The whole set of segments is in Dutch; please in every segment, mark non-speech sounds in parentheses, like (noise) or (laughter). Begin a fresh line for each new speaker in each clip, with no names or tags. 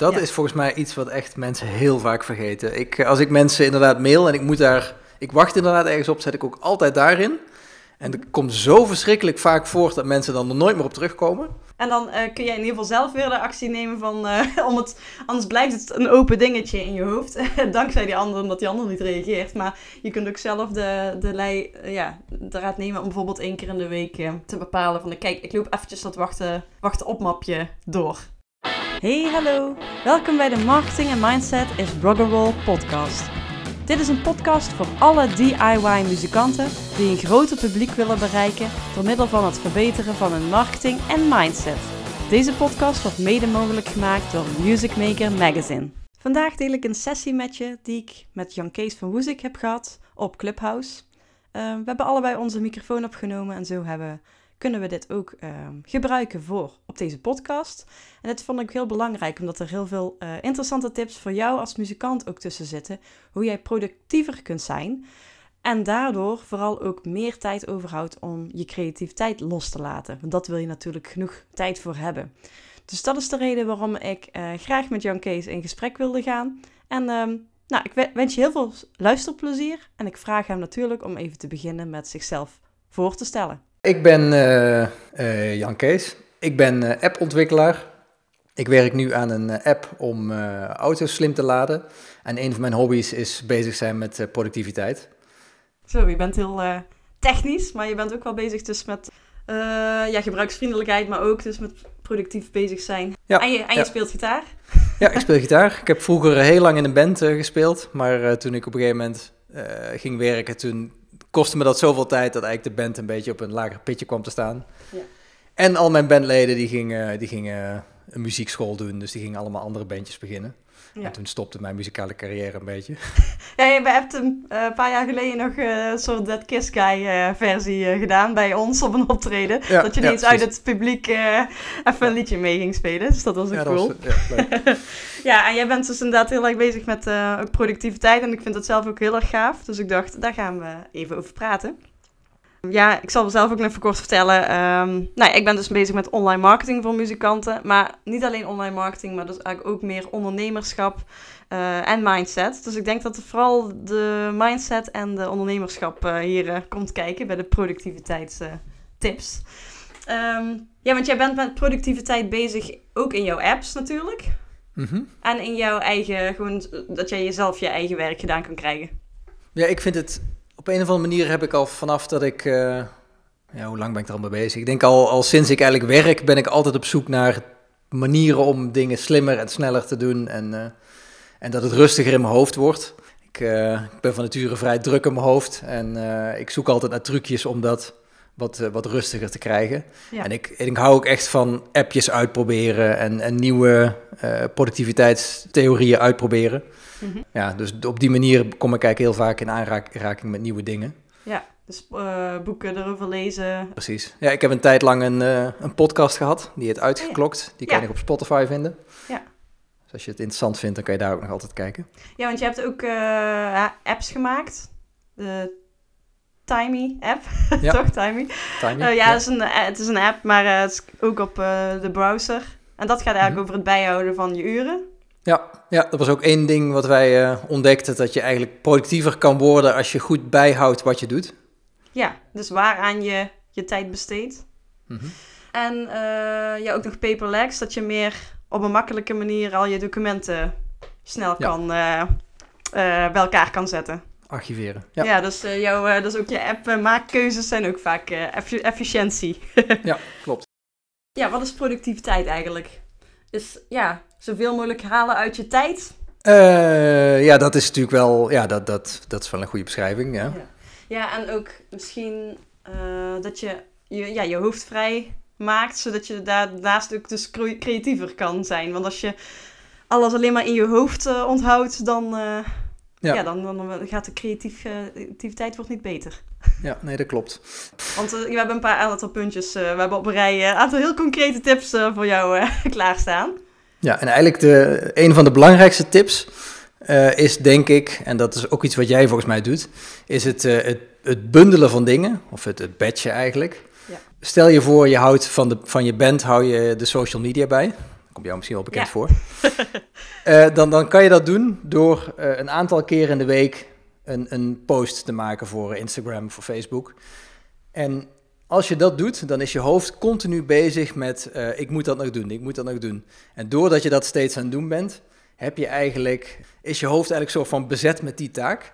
Dat is volgens mij iets wat echt mensen heel vaak vergeten. Ik, als ik mensen inderdaad mail en ik moet daar, ik wacht inderdaad ergens op, zet ik ook altijd daarin. En het komt zo verschrikkelijk vaak voor dat mensen dan er nooit meer op terugkomen.
En dan uh, kun jij in ieder geval zelf weer de actie nemen van, uh, (laughs) om het, anders blijft het een open dingetje in je hoofd. (laughs) Dankzij die ander, omdat die ander niet reageert. Maar je kunt ook zelf de, de, lei, uh, ja, de raad nemen om bijvoorbeeld één keer in de week te bepalen van, kijk, ik loop eventjes dat wachten, wachten op mapje door. Hey, hallo. Welkom bij de Marketing en Mindset is Roll podcast. Dit is een podcast voor alle DIY-muzikanten die een groter publiek willen bereiken door middel van het verbeteren van hun marketing en mindset. Deze podcast wordt mede mogelijk gemaakt door Music Maker Magazine. Vandaag deel ik een sessie met je die ik met Jan Kees van Woezik heb gehad op Clubhouse. Uh, we hebben allebei onze microfoon opgenomen en zo hebben kunnen we dit ook ehm, gebruiken voor op deze podcast. En dat vond ik heel belangrijk, omdat er heel veel uh, interessante tips voor jou als muzikant ook tussen zitten. Hoe jij productiever kunt zijn. En daardoor vooral ook meer tijd overhoudt om je creativiteit los te laten. Want dat wil je natuurlijk genoeg tijd voor hebben. Dus dat is de reden waarom ik uh, graag met Jan Kees in gesprek wilde gaan. En uh, nou, ik wens je heel veel luisterplezier. En ik vraag hem natuurlijk om even te beginnen met zichzelf voor te stellen.
Ik ben uh, uh, Jan Kees. Ik ben uh, appontwikkelaar. Ik werk nu aan een app om auto's slim te laden. En een van mijn hobby's is bezig zijn met productiviteit.
Zo, je bent heel technisch, maar je bent ook wel bezig dus met ja, gebruiksvriendelijkheid, maar ook dus met productief bezig zijn. Ja, en je, en je speelt gitaar?
Ja, ik speel gitaar. Ik heb vroeger heel lang in een band gespeeld, maar toen ik op een gegeven moment ging werken, toen kostte me dat zoveel tijd dat eigenlijk de band een beetje op een lager pitje kwam te staan. Ja. En al mijn bandleden die gingen, die gingen een muziekschool doen, dus die gingen allemaal andere bandjes beginnen. Ja. En toen stopte mijn muzikale carrière een beetje. (laughs)
Ja, je hebt een uh, paar jaar geleden nog uh, een soort Dead Kiss Guy uh, versie gedaan bij ons op een optreden. Ja, dat je ineens uit het publiek even een liedje mee ging spelen. Dus dat was ook ja, cool. Was, ja, ja, en jij bent dus inderdaad heel erg bezig met productiviteit. En ik vind dat zelf ook heel erg gaaf. Dus ik dacht, daar gaan we even over praten. Ja, ik zal zelf ook even kort vertellen. Um, nou, ik ben dus bezig met online marketing voor muzikanten. Maar niet alleen online marketing, maar dus eigenlijk ook meer ondernemerschap uh, en mindset. Dus ik denk dat vooral de mindset en de ondernemerschap uh, hier uh, komt kijken bij de productiviteitstips. Um, ja, want jij bent met productiviteit bezig ook in jouw apps natuurlijk. Mm -hmm. En in jouw eigen, gewoon dat jij jezelf je eigen werk gedaan kan krijgen.
Ja, ik vind het op een of andere manier heb ik al vanaf dat ik. Uh, ja, hoe lang ben ik er al mee bezig? Ik denk al, al sinds ik eigenlijk werk, ben ik altijd op zoek naar manieren om dingen slimmer en sneller te doen. En, uh, en dat het rustiger in mijn hoofd wordt. Ik, uh, ik, ben van nature vrij druk in mijn hoofd. En ik zoek altijd naar trucjes om dat wat, wat rustiger te krijgen. Ja. En ik, ik hou ook echt van appjes uitproberen en, en nieuwe productiviteitstheorieën uitproberen. Mhm. Ja, dus op die manier kom ik eigenlijk heel vaak in aanraking met nieuwe dingen.
Ja, dus uh, boeken erover lezen.
Precies. Ja, ik heb een tijd lang een, uh, een podcast gehad, die heet Uitgeklokt. Oh die kan je op Spotify vinden. Ja. Dus als je het interessant vindt, dan kan je daar ook nog altijd kijken.
Ja, want je hebt ook apps gemaakt. De Timey app, (laughs) ja. toch? Timey. Timey ja, ja. Het, is een, het is een app, maar het is ook op de browser. En dat gaat eigenlijk mm over het bijhouden van je uren.
Ja, ja, dat was ook één ding wat wij ontdekten, dat je eigenlijk productiever kan worden als je goed bijhoudt wat je doet.
Ja, dus waaraan je je tijd besteedt. Mm -hmm. En ja, ook nog paperless, dat je meer op een makkelijke manier al je documenten snel kan, bij elkaar kan zetten.
Archiveren.
Ja, ja dus, jouw, dus ook je app maakkeuzes zijn ook vaak efficiëntie. (laughs)
ja, klopt.
Ja, wat is productiviteit eigenlijk? Dus ja, zoveel mogelijk halen uit je tijd?
Uh, ja, dat is natuurlijk wel, ja, dat, dat, dat is wel een goede beschrijving, ja.
Ja, ja en ook misschien uh, dat je je, ja, je hoofd vrij maakt, zodat je daarnaast ook dus creatiever kan zijn. Want als je alles alleen maar in je hoofd uh, onthoudt, dan, ja. ja. dan, dan gaat de creativiteit wordt niet beter.
Ja, nee, dat klopt.
Want we hebben een paar aantal puntjes, we hebben op een rij een aantal heel concrete tips voor jou (laughs) klaarstaan.
Ja, en eigenlijk de, een van de belangrijkste tips uh, is denk ik, en dat is ook iets wat jij volgens mij doet, is het, uh, het, het, bundelen van dingen, of het, het batchen eigenlijk. Ja. Stel je voor, je houdt van, de, van je band hou je de social media bij. Komt jou misschien wel bekend ja. voor. (laughs) Eh, dan, dan kan je dat doen door eh, een aantal keer in de week een, een post te maken voor Instagram, voor Facebook. En als je dat doet, dan is je hoofd continu bezig met eh, ik moet dat nog doen, ik moet dat nog doen. En doordat je dat steeds aan het doen bent, heb je eigenlijk, is je hoofd eigenlijk soort van bezet met die taak.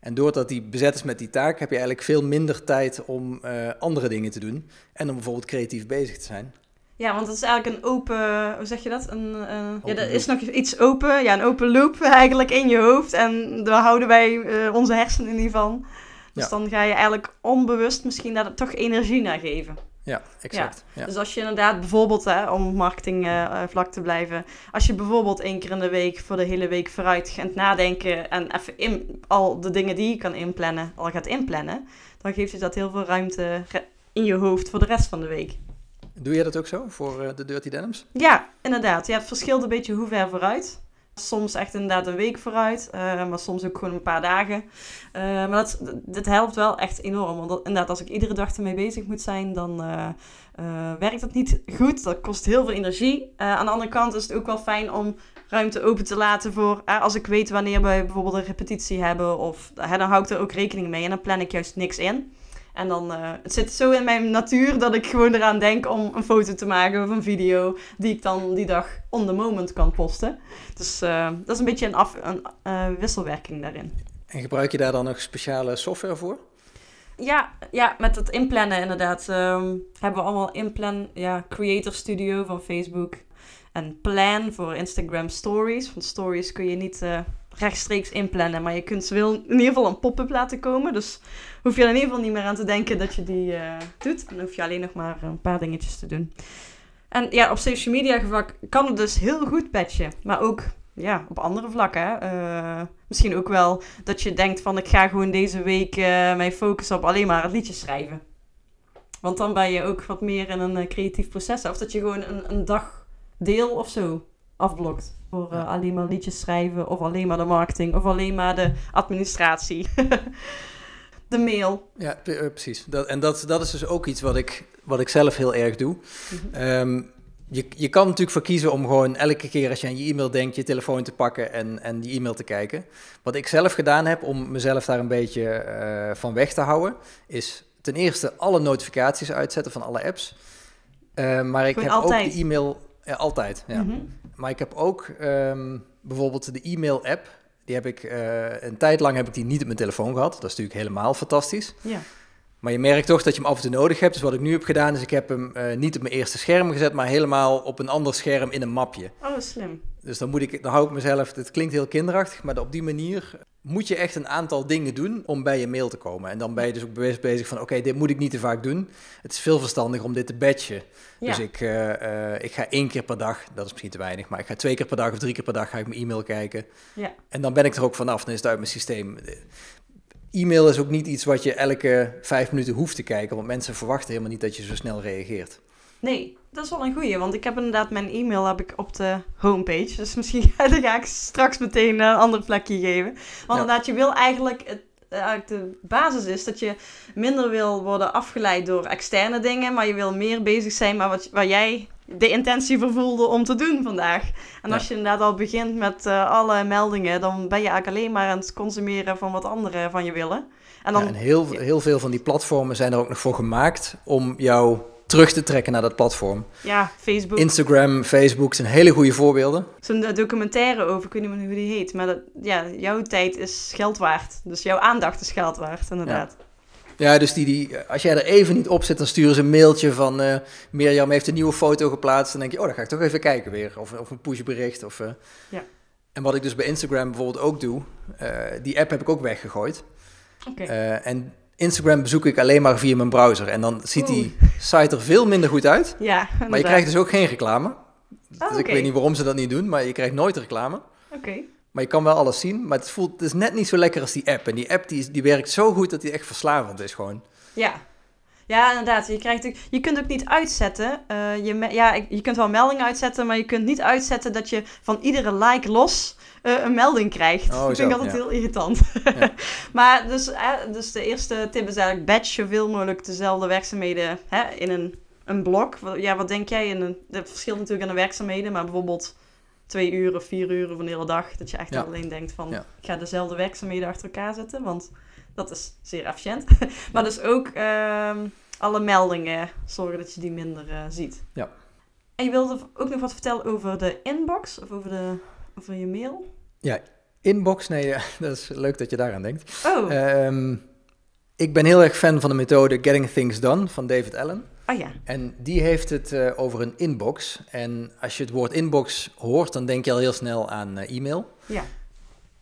En doordat die bezet is met die taak, heb je eigenlijk veel minder tijd om uh, andere dingen te doen. En om bijvoorbeeld creatief bezig te zijn.
Ja, want het is eigenlijk een open, hoe zeg je dat? Een, uh, ja, er is nog iets open, ja, een open loop (laughs) eigenlijk in je hoofd. En daar houden wij uh, onze hersenen niet van. Dus ja. dan ga je eigenlijk onbewust misschien daar toch energie naar geven.
Ja, exact.
Ja. Dus als je inderdaad bijvoorbeeld, hè, om marketing uh, vlak te blijven, als je bijvoorbeeld één keer in de week voor de hele week vooruit gaat nadenken en even in, al de dingen die je kan inplannen, al gaat inplannen, dan geeft je dat heel veel ruimte in je hoofd voor de rest van de week.
Doe jij dat ook zo voor uh, de Dirty Denims?
Ja, inderdaad. Ja, het verschilt een beetje hoe ver vooruit. Soms echt inderdaad een week vooruit, uh, maar soms ook gewoon een paar dagen. Uh, maar dat, helpt wel echt enorm. Want inderdaad, als ik iedere dag ermee bezig moet zijn, dan werkt dat niet goed. Dat kost heel veel energie. aan de andere kant is het ook wel fijn om ruimte open te laten voor... als ik weet wanneer we bijvoorbeeld een repetitie hebben, of, dan hou ik er ook rekening mee. En dan plan ik juist niks in. En dan, uh, het zit zo in mijn natuur dat ik gewoon eraan denk om een foto te maken of een video die ik dan die dag on the moment kan posten. Dus uh, dat is een beetje een, af, een uh, wisselwerking daarin.
En gebruik je daar dan nog speciale software voor?
Ja, ja met het inplannen inderdaad. Um, hebben we allemaal inplan, ja, Creator Studio van Facebook. En Plan voor Instagram Stories. Want stories kun je niet rechtstreeks inplannen. Maar je kunt ze wel in ieder geval een pop-up laten komen. Dus hoef je er in ieder geval niet meer aan te denken dat je die uh, doet. Dan hoef je alleen nog maar een paar dingetjes te doen. En ja, op social media vlak kan het dus heel goed patchen. Maar ook ja, op andere vlakken. Uh, misschien ook wel dat je denkt van ik ga gewoon deze week mijn focus op alleen maar het liedje schrijven. Want dan ben je ook wat meer in een creatief proces. Of dat je gewoon een, een dag deel of zo afblokt. Voor uh, alleen maar liedjes schrijven, of alleen maar de marketing, of alleen maar de administratie. (laughs) de mail.
Ja, precies. Dat, en dat, dat is dus ook iets wat ik, wat ik zelf heel erg doe. Mm-hmm. um, je, je kan natuurlijk voor kiezen om gewoon elke keer als je aan je e-mail denkt, je telefoon te pakken en, en die e-mail te kijken. Wat ik zelf gedaan heb om mezelf daar een beetje uh, van weg te houden, is ten eerste alle notificaties uitzetten van alle apps. Uh, maar ik
Gewoon
heb
altijd.
ook de e-mail, ja, altijd. Ja.
Mm-hmm.
Maar ik heb ook um, bijvoorbeeld de e-mail-app. Die heb ik uh, een tijd lang heb ik die niet op mijn telefoon gehad. Dat is natuurlijk helemaal fantastisch.
Ja.
Maar je merkt toch dat je hem af en toe nodig hebt. Dus wat ik nu heb gedaan is ik heb hem uh, niet op mijn eerste scherm gezet, maar helemaal op een ander scherm in een mapje.
Oh, slim.
Dus dan moet ik, dan hou ik mezelf. Het klinkt heel kinderachtig, maar op die manier moet je echt een aantal dingen doen om bij je mail te komen. En dan ben je dus ook bewust bezig van, oké, okay, dit moet ik niet te vaak doen. Het is veel verstandiger om dit te batchen. Ja. Dus ik, uh, uh, ik ga één keer per dag, dat is misschien te weinig, maar ik ga twee keer per dag of drie keer per dag ga ik mijn e-mail kijken.
Ja.
En dan ben ik er ook vanaf, dan is het uit mijn systeem. E-mail is ook niet iets wat je elke vijf minuten hoeft te kijken, want mensen verwachten helemaal niet dat je zo snel reageert.
Nee, dat is wel een goeie, want ik heb inderdaad mijn e-mail heb ik op de homepage. Dus misschien (laughs) dan ga ik straks meteen een ander plekje geven. Want ja. inderdaad, je wil eigenlijk, het, eigenlijk de basis is dat je minder wil worden afgeleid door externe dingen, maar je wil meer bezig zijn met wat, waar jij de intentie voor voelde om te doen vandaag. En als je inderdaad al begint met uh, alle meldingen, dan ben je eigenlijk alleen maar aan het consumeren van wat anderen van je willen.
En, dan, ja, en heel, heel veel van die platformen zijn er ook nog voor gemaakt om jou terug te trekken naar dat platform.
Ja, Facebook.
Instagram, Facebook zijn hele goede voorbeelden.
Zo'n documentaire over, ik weet niet meer hoe die heet, maar dat, ja, jouw tijd is geld waard. Dus jouw aandacht is geld waard, inderdaad.
Ja. Ja, dus die, die, als jij er even niet op zit, dan sturen ze een mailtje van uh, Mirjam heeft een nieuwe foto geplaatst. Dan denk je, oh, dan ga ik toch even kijken weer. Of, of een pushbericht. Of, uh.
ja.
En wat ik dus bij Instagram bijvoorbeeld ook doe, uh, die app heb ik ook weggegooid.
Okay.
en Instagram bezoek ik alleen maar via mijn browser. En dan ziet die site er veel minder goed uit.
Ja, inderdaad.
maar je krijgt dus ook geen reclame. Dus
oh, okay.
ik weet niet waarom ze dat niet doen, maar je krijgt nooit reclame.
Oké. Okay.
Maar je kan wel alles zien, maar het voelt het is net niet zo lekker als die app. En die app die, die werkt zo goed dat die echt verslavend is gewoon.
Ja, ja inderdaad. Je, krijgt, je kunt ook niet uitzetten. Uh, je, ja, je kunt wel meldingen uitzetten, maar je kunt niet uitzetten dat je van iedere like los uh, een melding krijgt.
Oh,
dat vind ik altijd
ja.
heel irritant. Ja. (laughs) maar dus, uh, dus de eerste tip is eigenlijk batch zoveel mogelijk dezelfde werkzaamheden in een, een blok. Ja, wat denk jij? In een, dat verschilt natuurlijk aan de werkzaamheden, maar bijvoorbeeld twee uur of vier uur of een hele dag. Dat je echt
Ja.
alleen denkt van, ik ga dezelfde werkzaamheden achter elkaar zetten, want dat is zeer efficiënt. (laughs) maar dus ook ehm, alle meldingen, zorgen dat je die minder eh, ziet.
Ja.
En je wilde ook nog wat vertellen over de inbox, of over, de, over je mail?
Inbox, nee, ja, (laughs) dat is leuk dat je daaraan denkt.
Oh,
Ehm, ik ben heel erg fan van de methode Getting Things Done van David Allen.
oh ja.
En die heeft het eh, over een inbox. En als je het woord inbox hoort, dan denk je al heel snel aan eh, e-mail.
Ja.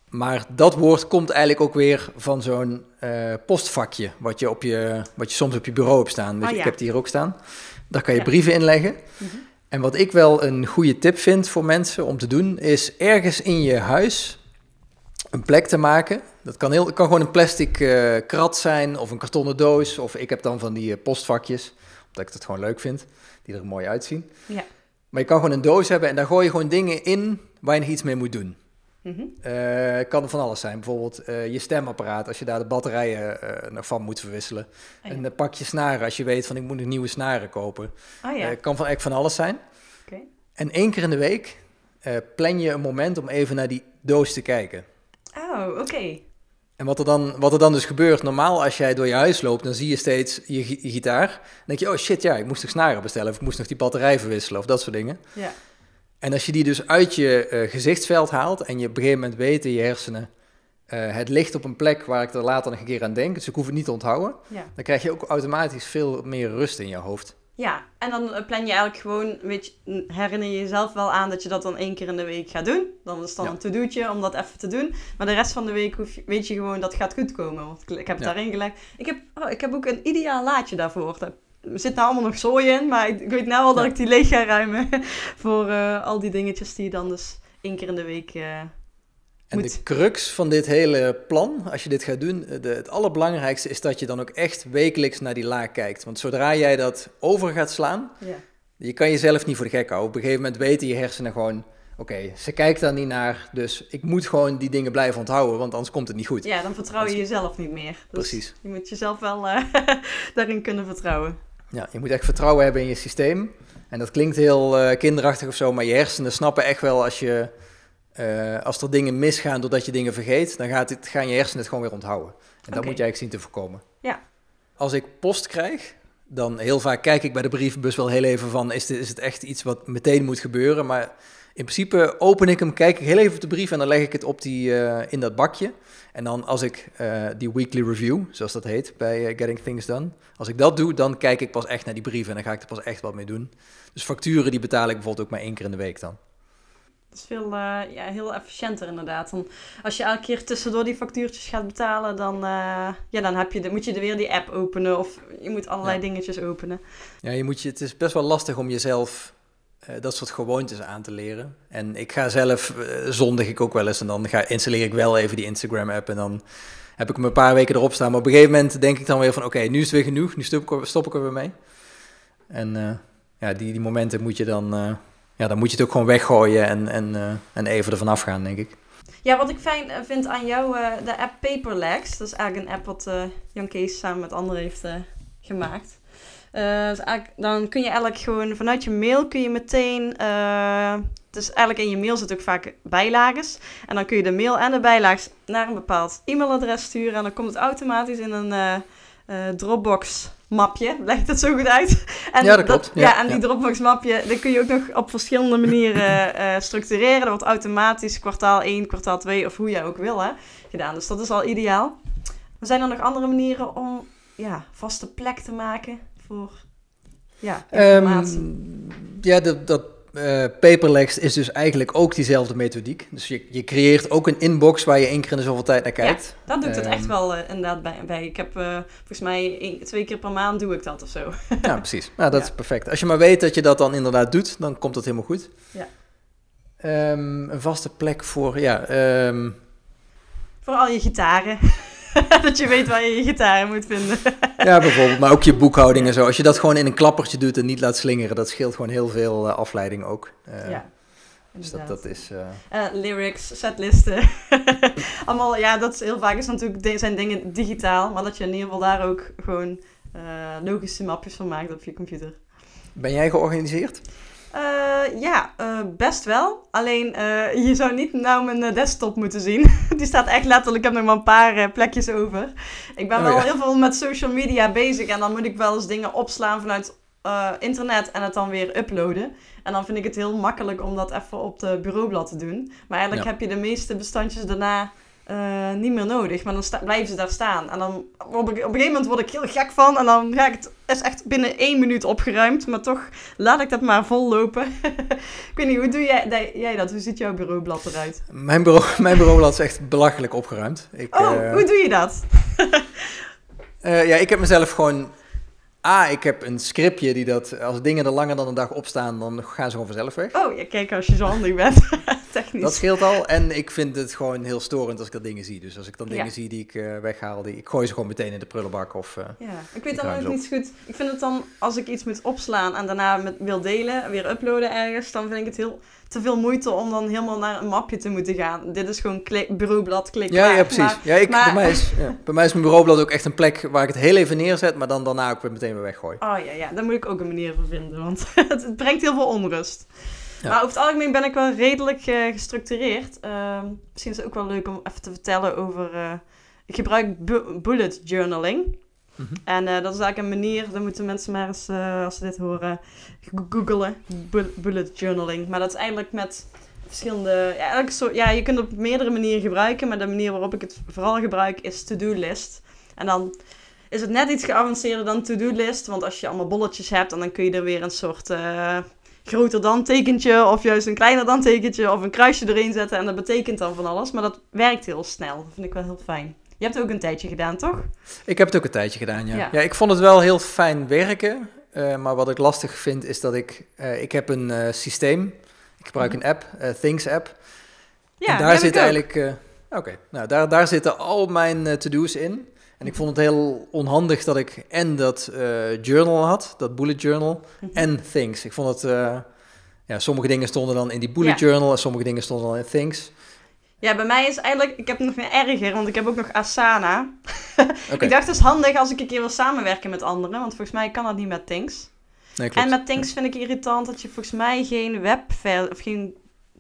Maar dat woord komt eigenlijk ook weer van zo'n eh, postvakje, wat je, op je, wat je soms op je bureau hebt staan.
Oh, ja.
Ik heb die hier ook staan. Daar kan je
Ja.
brieven inleggen.
Mhm.
En wat ik wel een goede tip vind voor mensen om te doen, is ergens in je huis een plek te maken. Dat kan, heel, kan gewoon een plastic eh, krat zijn of een kartonnen doos. Of ik heb dan van die eh, postvakjes, omdat ik het gewoon leuk vind, die er mooi uitzien.
Ja.
Maar je kan gewoon een doos hebben en daar gooi je gewoon dingen in waar je nog iets mee moet doen. Eh, het kan van alles zijn. Bijvoorbeeld eh, je stemapparaat, als je daar de batterijen nog van moet verwisselen.
Oh ja.
En een pakje snaren, als je weet van ik moet nieuwe snaren kopen.
Oh ja,
kan van, echt van alles zijn. En één keer in de week plan je een moment om even naar die doos te kijken.
Oh, oké.
En wat er, dan, wat er dan dus gebeurt, normaal als jij door je huis loopt, dan zie je steeds je gitaar. Dan denk je, oh shit, ja, ik moest nog snaren bestellen. Of ik moest nog die batterij verwisselen of dat soort dingen.
Ja.
En als je die dus uit je eh, gezichtsveld haalt en je op een gegeven moment weet in je hersenen, eh, het ligt op een plek waar ik er later nog een keer aan denk, dus ik hoef het niet te onthouden,
Ja.
dan krijg je ook automatisch veel meer rust in je hoofd.
Ja, en dan eh, plan je eigenlijk gewoon, weet je, herinner je jezelf wel aan dat je dat dan één keer in de week gaat doen. Dan is het dan
Ja.
een to-do'tje om dat even te doen. Maar de rest van de week hoef je, weet je gewoon dat gaat goed komen. Want ik, heb het
Ja.
daarin gelegd. Ik heb, oh, ik heb ook een ideaal laadje daarvoor. Daar zit nou allemaal nog zooi in, maar ik, ik weet nou al dat
Ja.
ik die leeg ga ruimen. (laughs) voor eh, al die dingetjes die je dan dus één keer in de week... eh,
En
Moet.
de crux van dit hele plan, als je dit gaat doen, de, het allerbelangrijkste is dat je dan ook echt wekelijks naar die laag kijkt. Want zodra jij dat over gaat slaan,
ja.
je kan jezelf niet voor de gek houden. Op een gegeven moment weten je hersenen gewoon, oké, ze kijkt daar niet naar, dus ik moet gewoon die dingen blijven onthouden, want anders komt het niet goed.
ja, dan vertrouw je jezelf niet meer. Dus
Precies.
Je moet jezelf wel eh, (laughs) daarin kunnen vertrouwen.
Ja, je moet echt vertrouwen hebben in je systeem. En dat klinkt heel eh, kinderachtig of zo, maar je hersenen snappen echt wel als je... eh, als er dingen misgaan doordat je dingen vergeet, dan gaat het, gaan je hersenen het gewoon weer onthouden. En dat moet je eigenlijk zien te voorkomen.
Ja.
Als ik post krijg, dan heel vaak kijk ik bij de brievenbus wel heel even van... is, dit, is het echt iets wat meteen moet gebeuren? Maar in principe open ik hem, kijk ik heel even op de brief... en dan leg ik het op die, eh, in dat bakje. En dan als ik eh, die weekly review, zoals dat heet bij eh, Getting Things Done... als ik dat doe, dan kijk ik pas echt naar die brieven... en dan ga ik er pas echt wat mee doen. Dus facturen die betaal ik bijvoorbeeld ook maar één keer in de week dan.
Dat is veel, ja, heel efficiënter inderdaad. Dan, als je elke keer tussendoor die factuurtjes gaat betalen, dan, ja, dan heb je de, moet je er weer die app openen of je moet allerlei
Ja.
dingetjes openen.
Ja, je moet je, het is best wel lastig om jezelf dat soort gewoontes aan te leren. En ik ga zelf, eh, zondig ik ook wel eens en dan ga, installeer ik wel even die Instagram-app en dan heb ik hem een paar weken erop staan. Maar op een gegeven moment denk ik dan weer van, oké, nu is het weer genoeg, nu stop ik, er- er weer mee. En eh, ja, die, die momenten moet je dan, eh, ja, dan moet je het ook gewoon weggooien en, en, eh, en even ervan afgaan, denk ik.
Ja, wat ik fijn eh, vind aan jou, eh, de app Paperlegs. Dat is eigenlijk een app wat eh, Jan Kees samen met anderen heeft eh, gemaakt. Eh, dus dan kun je eigenlijk gewoon vanuit je mail kun je meteen... eh, dus eigenlijk in je mail zit ook vaak bijlages. En dan kun je de mail en de bijlages naar een bepaald e-mailadres sturen. En dan komt het automatisch in een eh, Dropbox mapje. Leg ik dat zo goed uit? En
Ja, dat klopt.
ja,
Ja,
en die
ja.
Dropbox mapje, dat kun je ook nog op verschillende manieren (laughs) structureren. Dat wordt automatisch kwartaal 1, kwartaal 2 of hoe jij ook wil hè, gedaan. Dus dat is al ideaal. Zijn er nog andere manieren om ja, vaste plek te maken voor ja, informatie?
Ehm, ja, dat, dat paperlegs is dus eigenlijk ook diezelfde methodiek. Dus je, je creëert ook een inbox waar je één keer in de zoveel tijd naar kijkt.
dat doet het
ehm,
echt wel eh, inderdaad bij, bij. Ik heb eh, volgens mij één- twee keer per maand doe ik dat of zo.
Ja, (laughs) precies. Nou, dat
Ja.
is perfect. Als je maar weet dat je dat dan inderdaad doet, dan komt het helemaal goed.
Ja.
Ehm, een vaste plek voor, ja, ehm,
Voor al je gitaren. (laughs) dat je weet waar je je gitaren moet vinden.
ja, bijvoorbeeld, maar ook je boekhouding en zo. Als je dat gewoon in een klappertje doet en niet laat slingeren, dat scheelt gewoon heel veel eh, afleiding ook. Eh,
ja.
Dus dat, dat is, eh,
lyrics, setlisten. (laughs) Allemaal, ja, dat is heel vaak is natuurlijk, zijn dingen digitaal, maar dat je in ieder geval daar ook gewoon logische mapjes van maakt op je computer.
ben jij georganiseerd?
Uh, ja, uh, best wel. Alleen uh, je zou niet nou mijn desktop moeten zien. (laughs) Die staat echt letterlijk, ik heb nog maar een paar plekjes over. Ik ben oh, wel ja. heel veel met social media bezig en dan moet ik wel eens dingen opslaan vanuit internet en het dan weer uploaden. En dan vind ik het heel makkelijk om dat even op de bureaublad te doen. Maar eigenlijk ja. heb je de meeste bestandjes daarna uh, niet meer nodig. Maar dan blijven ze daar staan. En dan op, op, een gegeven moment word ik heel gek van. En dan ga ik het is echt binnen één minuut opgeruimd. Maar toch laat ik dat maar vol lopen. (laughs) ik weet niet, hoe doe jij, jij dat? Hoe ziet jouw bureaublad eruit?
Mijn, bureau, (laughs) mijn bureaublad is echt belachelijk opgeruimd.
Ik, oh, uh, hoe doe je dat?
uh, (laughs) ja, ik heb mezelf gewoon Ah, ik heb een scriptje die dat, als dingen er langer dan een dag op staan, dan gaan ze gewoon vanzelf weg.
Oh, ja, kijk, als je zo handig bent, (laughs) technisch.
Dat scheelt al. En ik vind het gewoon heel storend als ik dat dingen zie. Dus als ik dan dingen zie die ik uh, weghaal, die, ik gooi ze gewoon meteen in de prullenbak of... Uh,
ja, ik weet dan ook niet goed. Ik vind het dan, als ik iets moet opslaan en daarna met, wil delen, weer uploaden ergens, dan vind ik het heel te veel moeite om dan helemaal naar een mapje te moeten gaan. Dit is gewoon klik, bureaublad, klik.
Ja, ja precies. ja, ik, bij, mij is, ja, bij mij is mijn bureaublad ook echt een plek waar ik het heel even neerzet, maar dan daarna ook weer meteen weer weggooi.
Oh ja, ja, daar moet ik ook een manier voor vinden, want (laughs) het, brengt heel veel onrust. Ja. Maar over het algemeen ben ik wel redelijk uh, gestructureerd. Uh, misschien is het ook wel leuk om even te vertellen over... Uh, ik gebruik bu bullet journaling. Mhm. En uh, dat is eigenlijk een manier, dan moeten mensen maar eens, als ze dit horen, googelen. Bullet journaling. Maar dat is eigenlijk met verschillende. Ja, zo, ja, je kunt het op meerdere manieren gebruiken. Maar de manier waarop ik het vooral gebruik is to-do-list. En dan is het net iets geavanceerder dan to-do-list. Want als je allemaal bolletjes hebt, dan kun je er weer een soort. Uh, groter dan tekentje, of juist een kleiner dan tekentje, of een kruisje erin zetten. En dat betekent dan van alles. Maar dat werkt heel snel. Dat vind ik wel heel fijn. Je hebt het ook een tijdje gedaan, toch?
Ik heb het ook een tijdje gedaan, ja. Ja, ik vond het wel heel fijn werken. Uh, maar wat ik lastig vind is dat ik... Uh, ik heb een systeem. Ik gebruik mhm. een app, Things app. Ja, en daar zit eigenlijk... Oké, okay, nou daar, daar zitten al mijn to-do's in. En ik vond het heel onhandig dat ik en dat journal had, dat bullet journal, mhm. en Things. Ik vond het... ja, sommige dingen stonden dan in die bullet ja. journal en sommige dingen stonden dan in Things.
Ja, bij mij is eigenlijk, ik heb het nog meer erger, want ik heb ook nog Asana. (laughs) ik dacht, het is handig als ik een keer wil samenwerken met anderen, want volgens mij kan dat niet met Things. Nee, en met Things vind ik irritant dat je volgens mij geen webversie of geen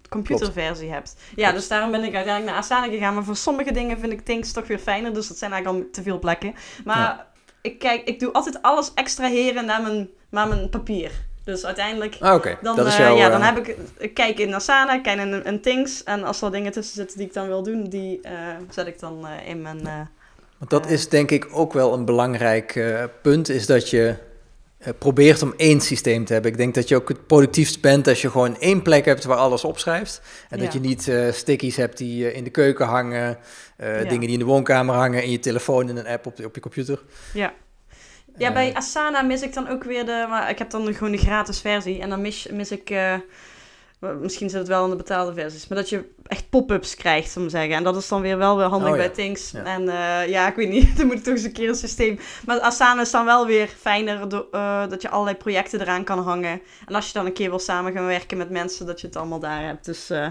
computerversie hebt. Ja, dus daarom ben ik uiteindelijk naar Asana gegaan. Maar voor sommige dingen vind ik Things toch weer fijner, dus dat zijn eigenlijk al te veel plekken. Maar ik kijk, ik doe altijd alles extraheren naar mijn, naar mijn papier. Dus uiteindelijk,
ah, okay.
dan,
dat
is uh, ja, dan heb ik, ik kijk in Asana, kijk in, in Things. En als er dingen tussen zitten die ik dan wil doen, die uh, zet ik dan uh, in mijn...
Want dat is denk ik ook wel een belangrijk punt, is dat je probeert om één systeem te hebben. Ik denk dat je ook het productiefst bent als je gewoon één plek hebt waar alles opschrijft. En ja. dat je niet stickies hebt die in de keuken hangen, ja. dingen die in de woonkamer hangen, in je telefoon, in een app op, de, op je computer.
Ja. Ja, bij eh. Asana mis ik dan ook weer de... Maar ik heb dan gewoon de gratis versie. En dan mis, mis ik... Misschien zit het wel in de betaalde versies. Maar dat je echt pop-ups krijgt, zou ik zeggen. En dat is dan weer wel weer handig oh, bij Things. En uh, ja, ik weet niet, dan (laughs) moet toch eens een keer een systeem. Maar Asana is dan wel weer fijner uh, dat je allerlei projecten eraan kan hangen. En als je dan een keer wil samen gaan werken met mensen, dat je het allemaal daar hebt. Dus, uh,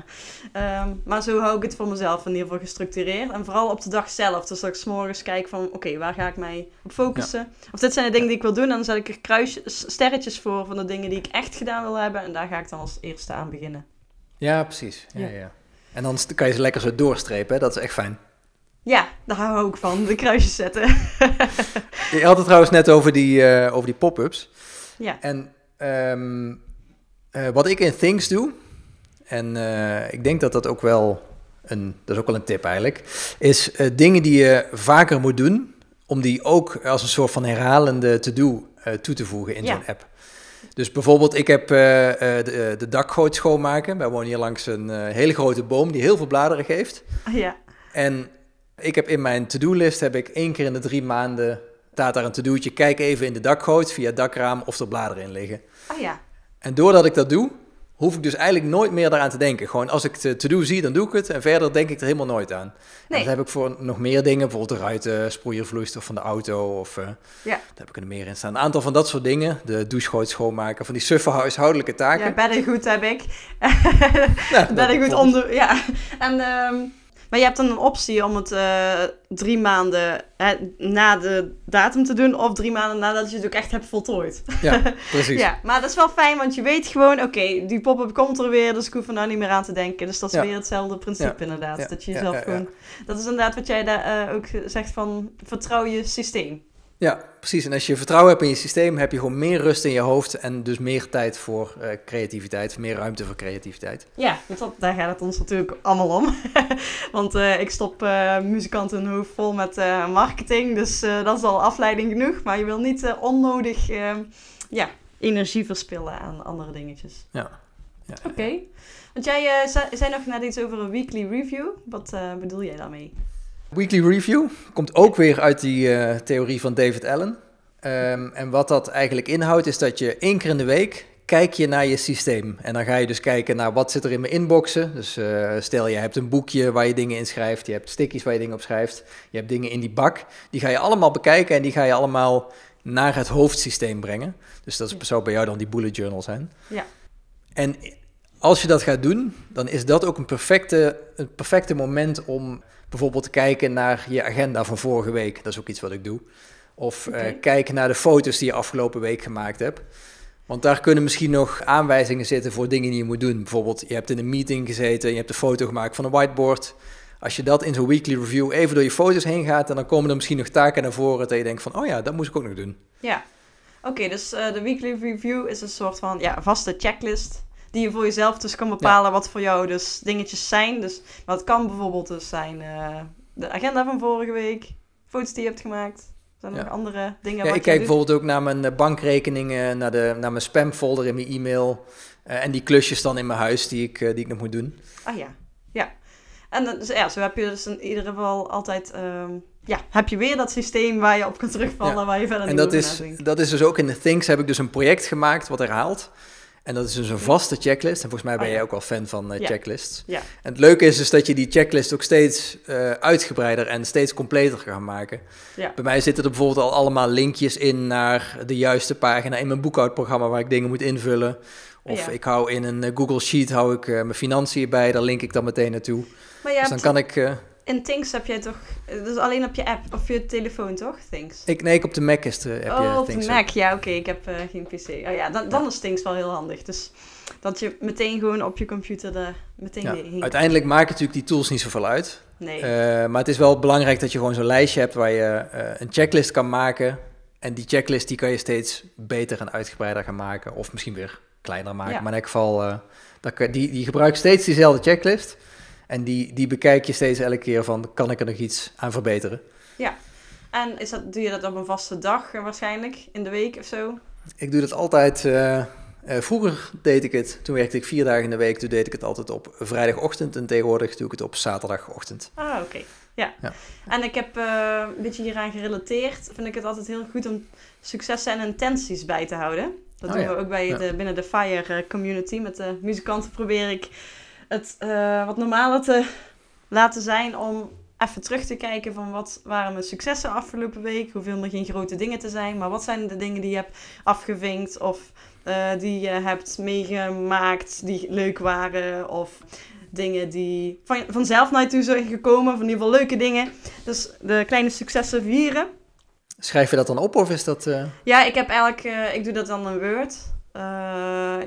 um, maar zo hou ik het voor mezelf in ieder geval gestructureerd. En vooral op de dag zelf. Dus dat ik s'morgens kijk van, oké, waar ga ik mij op focussen? Of dit zijn de dingen die ik wil doen. En dan zet ik er kruisjes, sterretjes voor van de dingen die ik echt gedaan wil hebben. En daar ga ik dan als eerste aan beginnen.
Ja, precies. ja. ja. En dan kan je ze lekker zo doorstrepen, dat is echt fijn.
Ja, daar hou ik van, de kruisjes zetten. (laughs)
je had het trouwens net over die, uh, over die pop-ups. Ja. En um, uh, wat ik in Things doe, en uh, ik denk dat dat ook wel een, dat is ook wel een tip eigenlijk, is dingen die je vaker moet doen, om die ook als een soort van herhalende to-do toe te voegen in ja. zo'n app. Dus bijvoorbeeld, ik heb uh, de, de dakgoot schoonmaken. Wij wonen hier langs een hele grote boom die heel veel bladeren geeft.
Ja.
En ik heb in mijn to-do-list, heb ik één keer in de drie maanden, staat daar een to-do'tje. Kijk even in de dakgoot via het dakraam of er bladeren in liggen.
Oh ja.
En doordat ik dat doe, hoef ik dus eigenlijk nooit meer daaraan te denken. Gewoon als ik het to-do zie, dan doe ik het. En verder denk ik er helemaal nooit aan. Nee. dat heb ik voor nog meer dingen. Bijvoorbeeld de ruitensproeiervloeistof van de auto. Of, uh, ja. Daar heb ik er meer in staan. Een aantal van dat soort dingen. De douchegoot schoonmaken. Van die suffe huishoudelijke taken.
Ja, beddengoed heb ik. (laughs) nou, (laughs) beddengoed onder... Ja. En... Um... Maar je hebt dan een optie om het uh, drie maanden hè, na de datum te doen. Of drie maanden nadat je het ook echt hebt voltooid.
Ja, (laughs) precies.
ja, maar dat is wel fijn, want je weet gewoon... Oké, die pop-up komt er weer, dus ik hoef er nou niet meer aan te denken. Dus dat is weer hetzelfde principe inderdaad. Dat je jezelf gewoon... Dat is inderdaad wat jij daar uh, ook zegt van... Vertrouw je systeem.
Ja, precies. En als je vertrouwen hebt in je systeem, heb je gewoon meer rust in je hoofd en dus meer tijd voor uh, creativiteit, meer ruimte voor creativiteit.
Ja, dat, daar gaat het ons natuurlijk allemaal om. (laughs) Want uh, ik stop uh, muzikanten hun hoofd vol met marketing, dus dat is al afleiding genoeg. Maar je wil niet onnodig ehm, ja, energie verspillen aan andere dingetjes.
Ja.
ja Oké. Okay. Want jij zei nog net iets over een weekly review. Wat bedoel jij daarmee?
Weekly Review komt ook weer uit die uh, theorie van David Allen. Um, en wat dat eigenlijk inhoudt, is dat je één keer in de week kijk je naar je systeem. En dan ga je dus kijken naar wat zit er in mijn inboxen. Dus uh, stel je hebt een boekje waar je dingen in schrijft, je hebt stickies waar je dingen op schrijft, je hebt dingen in die bak. Die ga je allemaal bekijken en die ga je allemaal naar het hoofdsysteem brengen. Dus dat zou bij jou dan die bullet journal zijn.
Ja.
En als je dat gaat doen, dan is dat ook een perfecte, een perfecte moment om bijvoorbeeld kijken naar je agenda van vorige week. Dat is ook iets wat ik doe. Of okay. uh, kijken naar de foto's die je afgelopen week gemaakt hebt. Want daar kunnen misschien nog aanwijzingen zitten voor dingen die je moet doen. Bijvoorbeeld, je hebt in een meeting gezeten, je hebt een foto gemaakt van een whiteboard. Als je dat in zo'n weekly review even door je foto's heen gaat, dan komen er misschien nog taken naar voren dat je denkt van, oh ja, dat moest ik ook nog doen.
Ja, oké, dus uh, de weekly review is een soort van ja, vaste checklist die je voor jezelf dus kan bepalen wat voor jou dus dingetjes zijn. Dus wat kan bijvoorbeeld dus zijn uh, de agenda van vorige week, foto's die je hebt gemaakt. Zijn er nog andere dingen?
Ja, ik kijk bijvoorbeeld ook naar mijn eh, bankrekeningen, naar, de, naar mijn spamfolder in mijn e-mail. Uh, en die klusjes dan in mijn huis die ik, die ik nog moet doen.
Ah ja, ja. En dus, ja, zo heb je dus in ieder geval altijd... Um, ja, heb je weer dat systeem waar je op kan terugvallen, ja. waar je verder
en dat is, dat is dus ook in de Things heb ik dus een project gemaakt wat herhaalt. En dat is dus een vaste checklist. En volgens mij ben oh, jij ook wel fan van uh, checklists.
Ja.
En het leuke is dus dat je die checklist ook steeds uh, uitgebreider en steeds completer gaat maken.
Ja.
Bij mij zitten er bijvoorbeeld al allemaal linkjes in naar de juiste pagina in mijn boekhoudprogramma waar ik dingen moet invullen. Of
ja.
ik hou in een uh, Google Sheet hou ik mijn financiën bij, daar link ik dan meteen naartoe.
Maar dus
dan kan ik
in Things heb jij toch... Dus alleen op je app of je telefoon, toch? Things?
Ik, nee, ik op de Mac is de heb
oh,
je
op
Things
de Mac. Ja, oké. ik heb uh, geen PC. Oh ja, dan, dan ja. is Things wel heel handig. Dus dat je meteen gewoon op je computer er meteen
ja.
heen
Uiteindelijk maken natuurlijk die tools niet zoveel uit.
Nee.
Uh, maar het is wel belangrijk dat je gewoon zo'n lijstje hebt waar je uh, een checklist kan maken. En die checklist die kan je steeds beter en uitgebreider gaan maken. Of misschien weer kleiner maken.
Ja.
Maar in elk geval, dat, die, die gebruikt steeds diezelfde checklist. En die, die bekijk je steeds elke keer van, kan ik er nog iets aan verbeteren?
Ja. En is dat, doe je dat op een vaste dag uh, waarschijnlijk, in de week of zo?
Ik doe dat altijd... Uh, uh, vroeger deed ik het, toen werkte ik vier dagen in de week, toen deed ik het altijd op vrijdagochtend. En tegenwoordig doe ik het op zaterdagochtend.
Ah, oké. Okay. Ja.
ja.
En ik heb uh, een beetje hieraan gerelateerd. Vind ik het altijd heel goed om successen en intenties bij te houden. Dat
Oh,
doen
ja.
we ook bij de, binnen de FIRE community. Met de muzikanten probeer ik het eh, wat normaler te laten zijn om even terug te kijken van wat waren mijn successen afgelopen week. Hoeveel er geen grote dingen te zijn, maar wat zijn de dingen die je hebt afgevinkt of eh, die je hebt meegemaakt die leuk waren of dingen die van, vanzelf naar je toe zijn gekomen, of in ieder geval leuke dingen. Dus de kleine successen vieren.
Schrijf je dat dan op of is dat... eh,
Ja, ik heb eigenlijk, eh, ik doe dat dan in Word. Eh,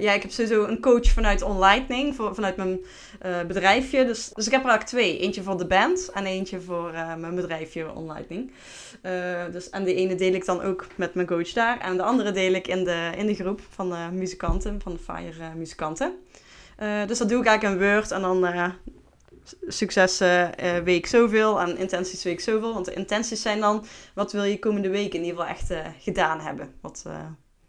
ja, ik heb sowieso een coach vanuit OnLightning, vanuit mijn eh, bedrijfje. Dus, dus ik heb er eigenlijk twee. Eentje voor de band en eentje voor eh, mijn bedrijfje OnLightning. Dus, en de ene deel ik dan ook met mijn coach daar. En de andere deel ik in de, in de groep van de muzikanten, van de FIRE muzikanten. Dus dat doe ik eigenlijk in Word en dan successen eh, week zoveel en intenties week zoveel. Want de intenties zijn dan, wat wil je komende week in ieder geval echt gedaan hebben? Wat,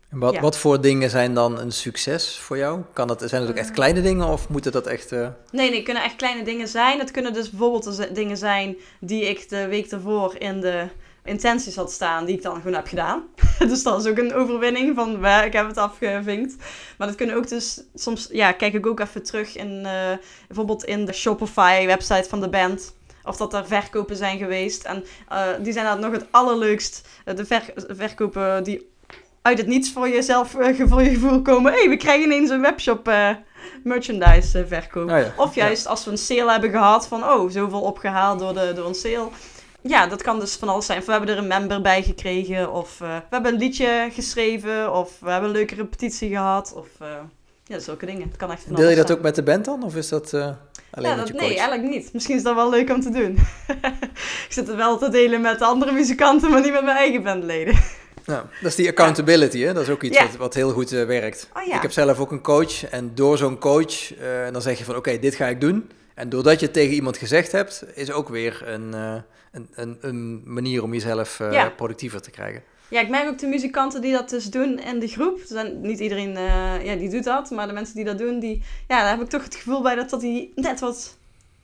en wat,
Ja.
wat voor dingen zijn dan een succes voor jou? Kan dat, zijn het ook echt kleine dingen of moeten dat echt... eh,
Nee, nee, het kunnen echt kleine dingen zijn. Het kunnen dus bijvoorbeeld dingen zijn die ik de week ervoor in de intenties had staan, die ik dan gewoon heb gedaan. (laughs) dus dat is ook een overwinning van, "Waar, ik heb het afgevinkt. Maar dat kunnen ook dus, soms ja, kijk ik ook even terug in, eh, bijvoorbeeld in de Shopify-website van de band. Of dat er verkopen zijn geweest. En eh, die zijn dan nog het allerleukst. De ver- verkopen die uit het niets voor jezelf, eh, voor je gevoel komen. Hé, hey, we krijgen ineens een webshop eh, merchandise verkoop.
Oh ja,
Of juist als we een sale hebben gehad van, oh, zoveel opgehaald door, de, door een sale. Ja, dat kan dus van alles zijn. Of we hebben er een member bij gekregen. Of we hebben een liedje geschreven. Of we hebben een leuke repetitie gehad. Of uh, ja, zulke dingen. Het kan echt van
Deel je dat
zijn.
ook met de band dan? Of is dat uh, alleen
ja,
met
dat,
je coach?
Nee, eigenlijk niet. Misschien is dat wel leuk om te doen. (laughs) ik zit het wel te delen met andere muzikanten, maar niet met mijn eigen bandleden.
Nou, dat is die accountability, hè? Dat is ook iets
Ja.
wat, wat heel goed eh, werkt.
Oh ja.
Ik heb zelf ook een coach en door zo'n coach, eh, dan zeg je van oké, dit ga ik doen. En doordat je het tegen iemand gezegd hebt, is ook weer een, eh, een, een, een manier om jezelf productiever te krijgen.
Ja, ik merk ook de muzikanten die dat dus doen in de groep. Zijn, niet iedereen ja, die doet dat, maar de mensen die dat doen, die, ja, daar heb ik toch het gevoel bij dat, dat die net wat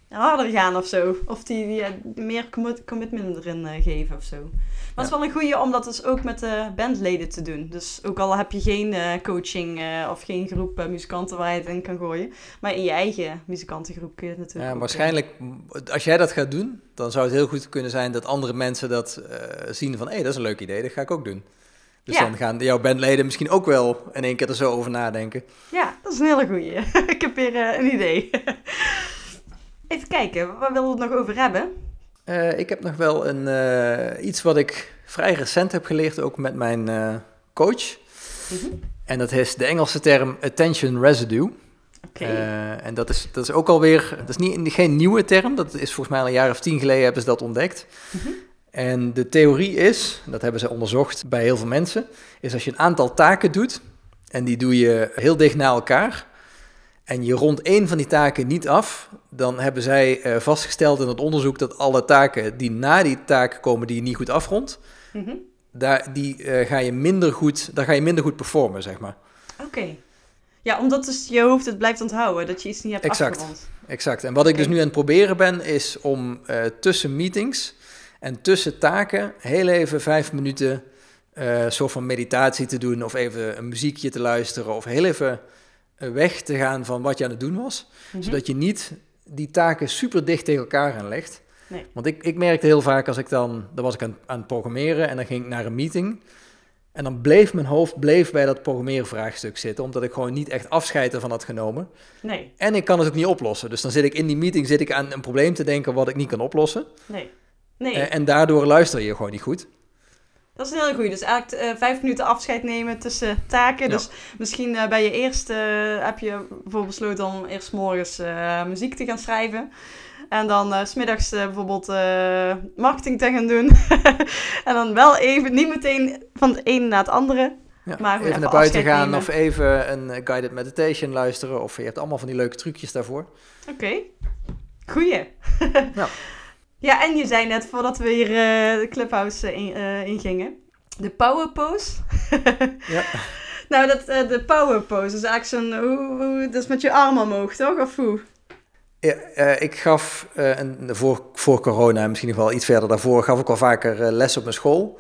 harder gaan of zo. Of die, die, eh, meer commi- commitment erin geven of zo. Maar het is wel een goeie om dat dus ook met de bandleden te doen. Dus ook al heb je geen eh, coaching eh, of geen groep eh, muzikanten waar je het in kan gooien. Maar in je eigen muzikantengroep kun je het natuurlijk
Ja, waarschijnlijk, als jij dat gaat doen, dan zou het heel goed kunnen zijn dat andere mensen dat zien van hé, dat is een leuk idee, dat ga ik ook doen. Dus
Ja.
dan gaan jouw bandleden misschien ook wel in één keer er zo over nadenken.
Ja, dat is een hele goeie. (laughs) ik heb weer een idee. (laughs) Even kijken, waar willen we het nog over hebben?
Eh, ik heb nog wel een, eh, iets wat ik vrij recent heb geleerd, ook met mijn eh, coach.
Mhm.
En dat is de Engelse term attention residue. En dat is, dat is ook alweer, dat is niet, geen nieuwe term, dat is volgens mij al een jaar of tien geleden hebben ze dat ontdekt.
Mhm.
En de theorie is, dat hebben ze onderzocht bij heel veel mensen, is als je een aantal taken doet en die doe je heel dicht na elkaar en je rondt één van die taken niet af, dan hebben zij eh, vastgesteld in het onderzoek dat alle taken die na die taak komen die je niet goed afrondt,
Mhm.
daar, die, eh, ga je minder goed, daar ga je minder goed performen, zeg maar.
Oké. Ja, omdat dus je hoofd het blijft onthouden, dat je iets niet hebt
Exact.
afgerond.
Exact. En wat ik dus nu aan het proberen ben, is om eh, tussen meetings en tussen taken heel even vijf minuten een soort van meditatie te doen, of even een muziekje te luisteren, of heel even weg te gaan van wat je aan het doen was,
Mhm.
zodat je niet die taken super dicht tegen elkaar aanlegt.
Nee.
Want ik, ik merkte heel vaak als ik dan, dan was ik aan, aan het programmeren en dan ging ik naar een meeting. En dan bleef mijn hoofd bleef bij dat programmeervraagstuk zitten, omdat ik gewoon niet echt afscheid ervan had genomen.
Nee,
En ik kan het ook niet oplossen. Dus dan zit ik in die meeting zit ik aan een probleem te denken wat ik niet kan oplossen.
nee. Nee,
Eh, en daardoor luister je gewoon niet goed.
Dat is een hele goeie. Dus eigenlijk eh, vijf minuten afscheid nemen tussen taken.
Ja.
Dus misschien eh, bij je eerst eh, heb je bijvoorbeeld besloten om eerst morgens muziek te gaan schrijven. En dan smiddags bijvoorbeeld marketing te gaan doen. (laughs) en dan wel even, niet meteen van het ene naar het andere.
Ja,
Maar
even
even
naar buiten gaan
nemen.
of even een guided meditation luisteren. Of je hebt allemaal van die leuke trucjes daarvoor.
Oké, goeie. (laughs)
Ja.
Ja, en je zei net voordat we hier eh, de clubhouse eh, in, eh, ingingen, de power pose. (laughs)
Ja.
Nou, dat, de power pose is eigenlijk zo'n, hoe, hoe, dat is met je arm omhoog, toch? Of hoe?
Ja, ik gaf een, voor, voor corona, misschien nog wel iets verder daarvoor, gaf ik al vaker les op mijn school.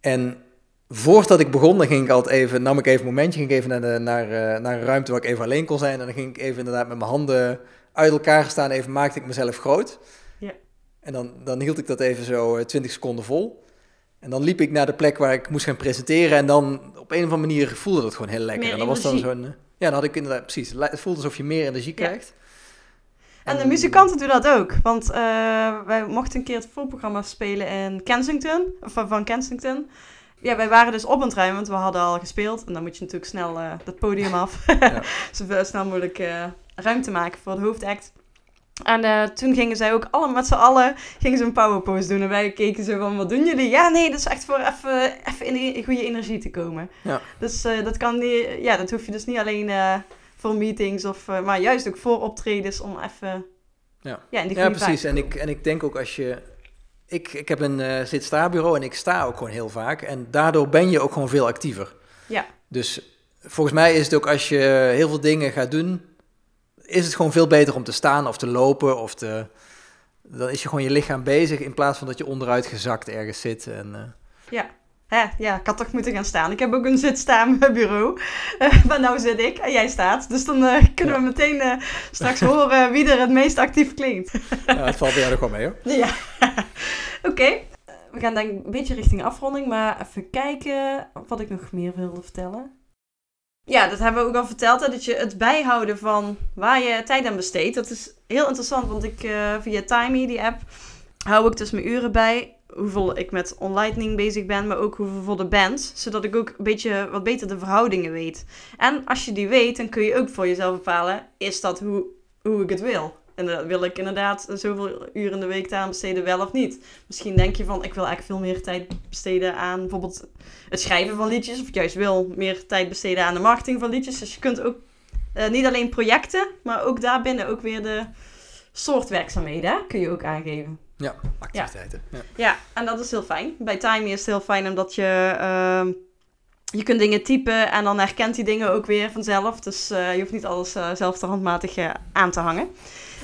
En voordat ik begon, dan ging ik altijd even, nam ik even een momentje, ging ik even naar, de, naar, naar een ruimte waar ik even alleen kon zijn. En dan ging ik even inderdaad met mijn handen uit elkaar staan, even maakte ik mezelf groot. En dan, dan hield ik dat even zo eh, 20 seconden vol. En dan liep ik naar de plek waar ik moest gaan presenteren. En dan op een of andere manier voelde dat gewoon heel lekker.
Meer
en dat was dan zo'n. eh, Ja, dan had ik inderdaad precies. Het voelde alsof je meer energie
Ja.
krijgt.
En de muzikanten doen dat ook. Want eh, wij mochten een keer het voorprogramma spelen in Kensington. Of van- van Kensington. Ja, wij waren dus op het ruimen, want we hadden al gespeeld. En dan moet je natuurlijk snel eh, dat podium af. (laughs) Zo snel mogelijk eh, ruimte maken voor de hoofdact. En eh, toen gingen zij ook alle, met z'n allen gingen ze een powerpose doen. En wij keken zo van, wat doen jullie? Ja, nee, dat is echt voor even, even in de goede energie te komen.
Ja.
Dus eh, dat kan niet, ja, dat hoef je dus niet alleen eh, voor meetings, of, maar juist ook voor optredens om even
Ja.
ja, in die
Ja,
goede
precies.
vibe
En ik, en ik denk ook als je. Ik, ik heb een zit-sta-bureau en ik sta ook gewoon heel vaak. En daardoor ben je ook gewoon veel actiever.
Ja.
Dus volgens mij is het ook als je heel veel dingen gaat doen, is het gewoon veel beter om te staan of te lopen. Of te, dan is je gewoon je lichaam bezig in plaats van dat je onderuit gezakt ergens zit. En, eh,
Hè, ja, ik had toch moeten gaan staan. Ik heb ook een zitstaan bureau. Eh, maar nou zit ik en jij staat. Dus dan eh, kunnen we meteen eh, straks horen wie er het meest actief klinkt. (laughs)
ja, het valt bij jou nog wel mee hoor.
Ja, (laughs) oké. Eh, We gaan denk ik een beetje richting afronding, maar even kijken wat ik nog meer wilde vertellen. Ja, dat hebben we ook al verteld. Hè, dat je het bijhouden van waar je tijd aan besteedt. Dat is heel interessant, want ik uh, via Timey, die app, hou ik dus mijn uren bij. Hoeveel ik met OnLightning bezig ben, maar ook hoeveel voor de band. Zodat ik ook een beetje wat beter de verhoudingen weet. En als je die weet, dan kun je ook voor jezelf bepalen: is dat hoe, hoe ik het wil? En dan wil ik inderdaad zoveel uren in de week aan besteden, wel of niet. Misschien denk je van, ik wil eigenlijk veel meer tijd besteden aan bijvoorbeeld het schrijven van liedjes. Of juist wil meer tijd besteden aan de marketing van liedjes. Dus je kunt ook uh, niet alleen projecten, maar ook daarbinnen ook weer de soort werkzaamheden kun je ook aangeven.
Ja, activiteiten.
Ja. ja. en dat is heel fijn. Bij Timey is het heel fijn omdat je... Uh, je kunt dingen typen en dan herkent die dingen ook weer vanzelf. Dus uh, je hoeft niet alles uh, zelf te handmatig aan te hangen.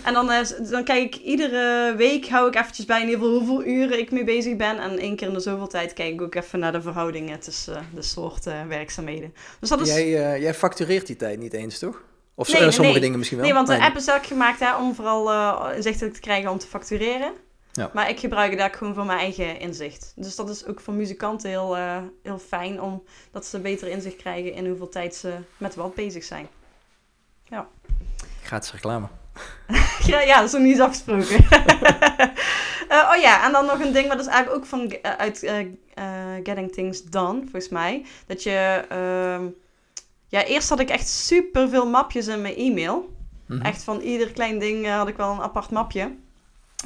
En dan, uh, dan kijk ik iedere week, hou ik eventjes bij in ieder geval hoeveel uren ik mee bezig ben. En één keer in de zoveel tijd kijk ik ook even naar de verhoudingen tussen uh, de soorten werkzaamheden.
Dus dat is... jij, uh, jij factureert die tijd niet eens, toch? Of nee, sommige nee. dingen misschien wel?
Nee, want de app is ook gemaakt hè, om vooral inzichtelijk te krijgen om te factureren. Ja. Maar ik gebruik het daar gewoon voor mijn eigen inzicht. Dus dat is ook voor muzikanten heel, heel fijn, omdat ze beter inzicht krijgen in hoeveel tijd ze met wat bezig zijn. Ja.
Gratis reclame. (laughs)
ja, ja, dat is nog niet eens afgesproken. uh, (laughs) oh ja, en dan nog een ding, maar dat is eigenlijk ook van uh, uit uh, Getting Things Done, volgens mij. Dat je... Ehm, ja, eerst had ik echt super veel mapjes in mijn e-mail. Mm -hmm. Echt van ieder klein ding had ik wel een apart mapje.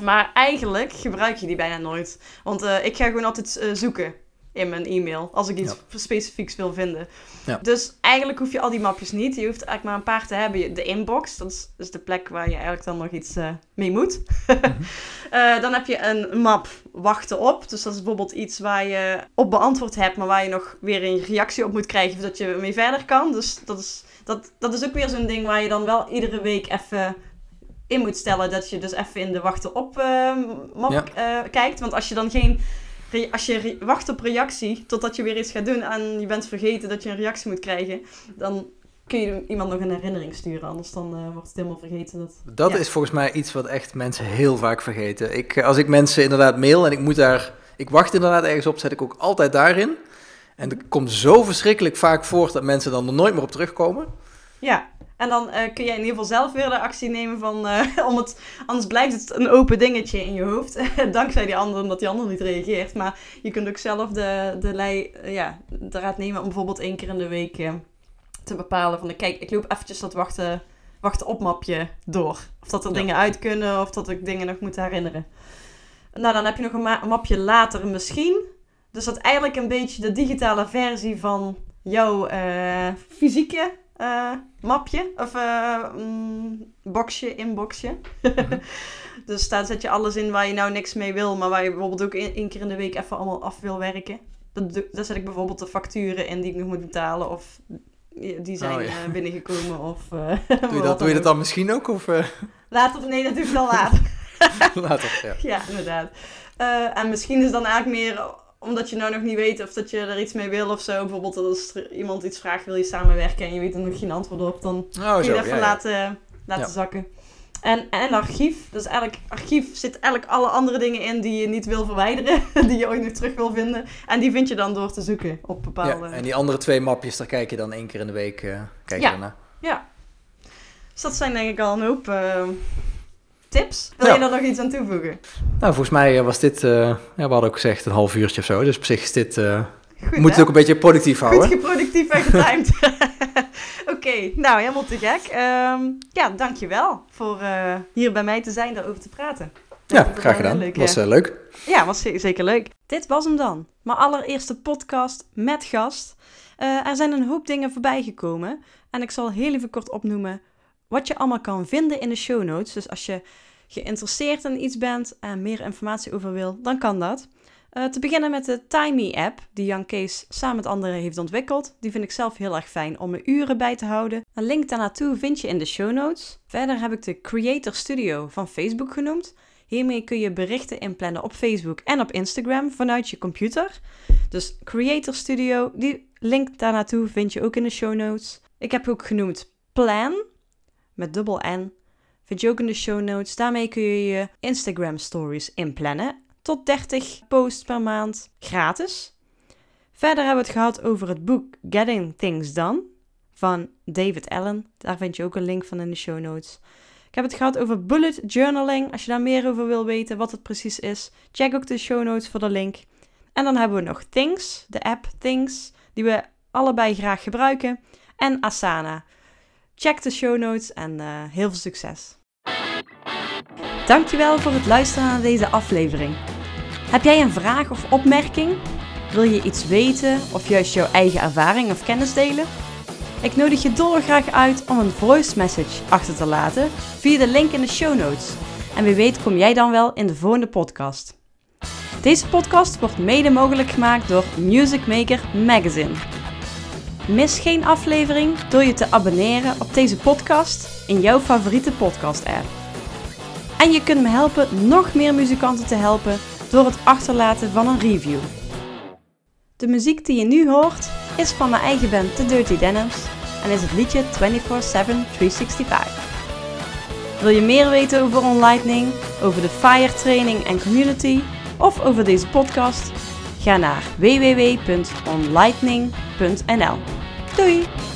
Maar eigenlijk gebruik je die bijna nooit. Want ik ga gewoon altijd zoeken in mijn e-mail. Als ik iets ja. specifieks wil vinden. Ja. Dus eigenlijk hoef je al die mapjes niet. Je hoeft eigenlijk maar een paar te hebben. De inbox, dat is, is de plek waar je eigenlijk dan nog iets uh, mee moet. mm -hmm. uh, dan heb je een map wachten op. Dus dat is bijvoorbeeld iets waar je op beantwoord hebt, maar waar je nog weer een reactie op moet krijgen, zodat je mee verder kan. Dus dat is, dat, dat is ook weer zo'n ding waar je dan wel iedere week even in moet stellen. Dat je dus even in de wachten op uh, map ja. kijkt. Want als je dan geen als je wacht op reactie totdat je weer iets gaat doen en je bent vergeten dat je een reactie moet krijgen, dan kun je iemand nog een herinnering sturen. Anders dan uh, wordt het helemaal vergeten. Dat,
dat is volgens mij iets wat echt mensen heel vaak vergeten. Ik, als ik mensen inderdaad mail en ik moet daar, ik wacht inderdaad ergens op, zet ik ook altijd daarin. En het komt zo verschrikkelijk vaak voor dat mensen dan er nooit meer op terugkomen.
Ja, en dan uh, kun jij in ieder geval zelf weer de actie nemen van, uh, (laughs) om het, anders blijft het een open dingetje in je hoofd. (laughs) Dankzij die ander, omdat die ander niet reageert. Maar je kunt ook zelf de, de lei, uh, ja, de raad nemen om bijvoorbeeld één keer in de week te bepalen van, kijk, ik loop eventjes dat wachten, wachten op mapje door. Of dat er ja. dingen uit kunnen, of dat ik dingen nog moet herinneren. Nou, dan heb je nog een, ma- een mapje later misschien. Dus dat eigenlijk een beetje de digitale versie van jouw fysieke uh, mapje of uh, mm, boxje, inboxje. Mm-hmm. (laughs) dus daar zet je alles in waar je nou niks mee wil, maar waar je bijvoorbeeld ook één keer in de week even allemaal af wil werken. Dat, daar zet ik bijvoorbeeld de facturen in die ik nog moet betalen of die zijn oh, ja. uh, binnengekomen of... (laughs)
doe, je dat, doe je dat dan misschien ook? Of,
Later? Nee, dat doe ik wel (laughs) later.
later, ja.
Ja, inderdaad. en misschien is het dan eigenlijk meer omdat je nou nog niet weet of dat je er iets mee wil of zo. Bijvoorbeeld als iemand iets vraagt, wil je samenwerken en je weet er nog geen antwoord op, dan oh, kun je het even ja, laten, laten zakken. En, en archief, dus eigenlijk archief zit eigenlijk alle andere dingen in die je niet wil verwijderen, (laughs) die je ooit nog terug wil vinden. En die vind je dan door te zoeken op bepaalde...
Ja, en die andere twee mapjes, daar kijk je dan één keer in de week uh, kijk ja. naar.
Ja. Dus dat zijn denk ik al een hoop... Uh, tips. Wil ja. je er nog iets aan toevoegen?
Nou, volgens mij was dit, uh, ja, we hadden ook gezegd een half uurtje of zo. Dus op zich is dit, uh, Goed, moet het ook een beetje productief houden.
Goed productief en getimed. (laughs) Oké, okay, nou helemaal te gek. Um, ja, dankjewel voor uh, hier bij mij te zijn, daarover te praten.
Ja, graag gedaan. Leuk, was uh, leuk.
Ja, was zeker leuk. Dit was hem dan. Mijn allereerste podcast met gast. Uh, er zijn een hoop dingen voorbij gekomen. En ik zal heel even kort opnoemen wat je allemaal kan vinden in de show notes. Dus als je geïnteresseerd in iets bent en meer informatie over wil, dan kan dat. Uh, te beginnen met de Timey-app, die Jan Kees samen met anderen heeft ontwikkeld. Die vind ik zelf heel erg fijn om mijn uren bij te houden. Een link daarnaartoe vind je in de show notes. Verder heb ik de Creator Studio van Facebook genoemd. Hiermee kun je berichten inplannen op Facebook en op Instagram vanuit je computer. Dus Creator Studio, die link daarnaartoe vind je ook in de show notes. Ik heb ook genoemd Plan, met dubbel N. Vind je ook in de show notes. Daarmee kun je je Instagram stories inplannen. Tot 30 posts per maand gratis. Verder hebben we het gehad over het boek Getting Things Done van David Allen. Daar vind je ook een link van in de show notes. Ik heb het gehad over bullet journaling. Als je daar meer over wil weten, wat het precies is, check ook de show notes voor de link. En dan hebben we nog Things, de app Things, die we allebei graag gebruiken. En Asana. Check de show notes en uh, heel veel succes. Dankjewel voor het luisteren naar deze aflevering. Heb jij een vraag of opmerking? Wil je iets weten of juist jouw eigen ervaring of kennis delen? Ik nodig je dolgraag uit om een voice message achter te laten via de link in de show notes. En wie weet kom jij dan wel in de volgende podcast. Deze podcast wordt mede mogelijk gemaakt door Music Maker Magazine. Mis geen aflevering door je te abonneren op deze podcast in jouw favoriete podcast-app. En je kunt me helpen nog meer muzikanten te helpen door het achterlaten van een review. De muziek die je nu hoort is van mijn eigen band The Dirty Denims en is het liedje 24-7 365. Wil je meer weten over OnLightning, over de FIRE training en community of over deze podcast? Ga naar www.onlightning.nl. Doei!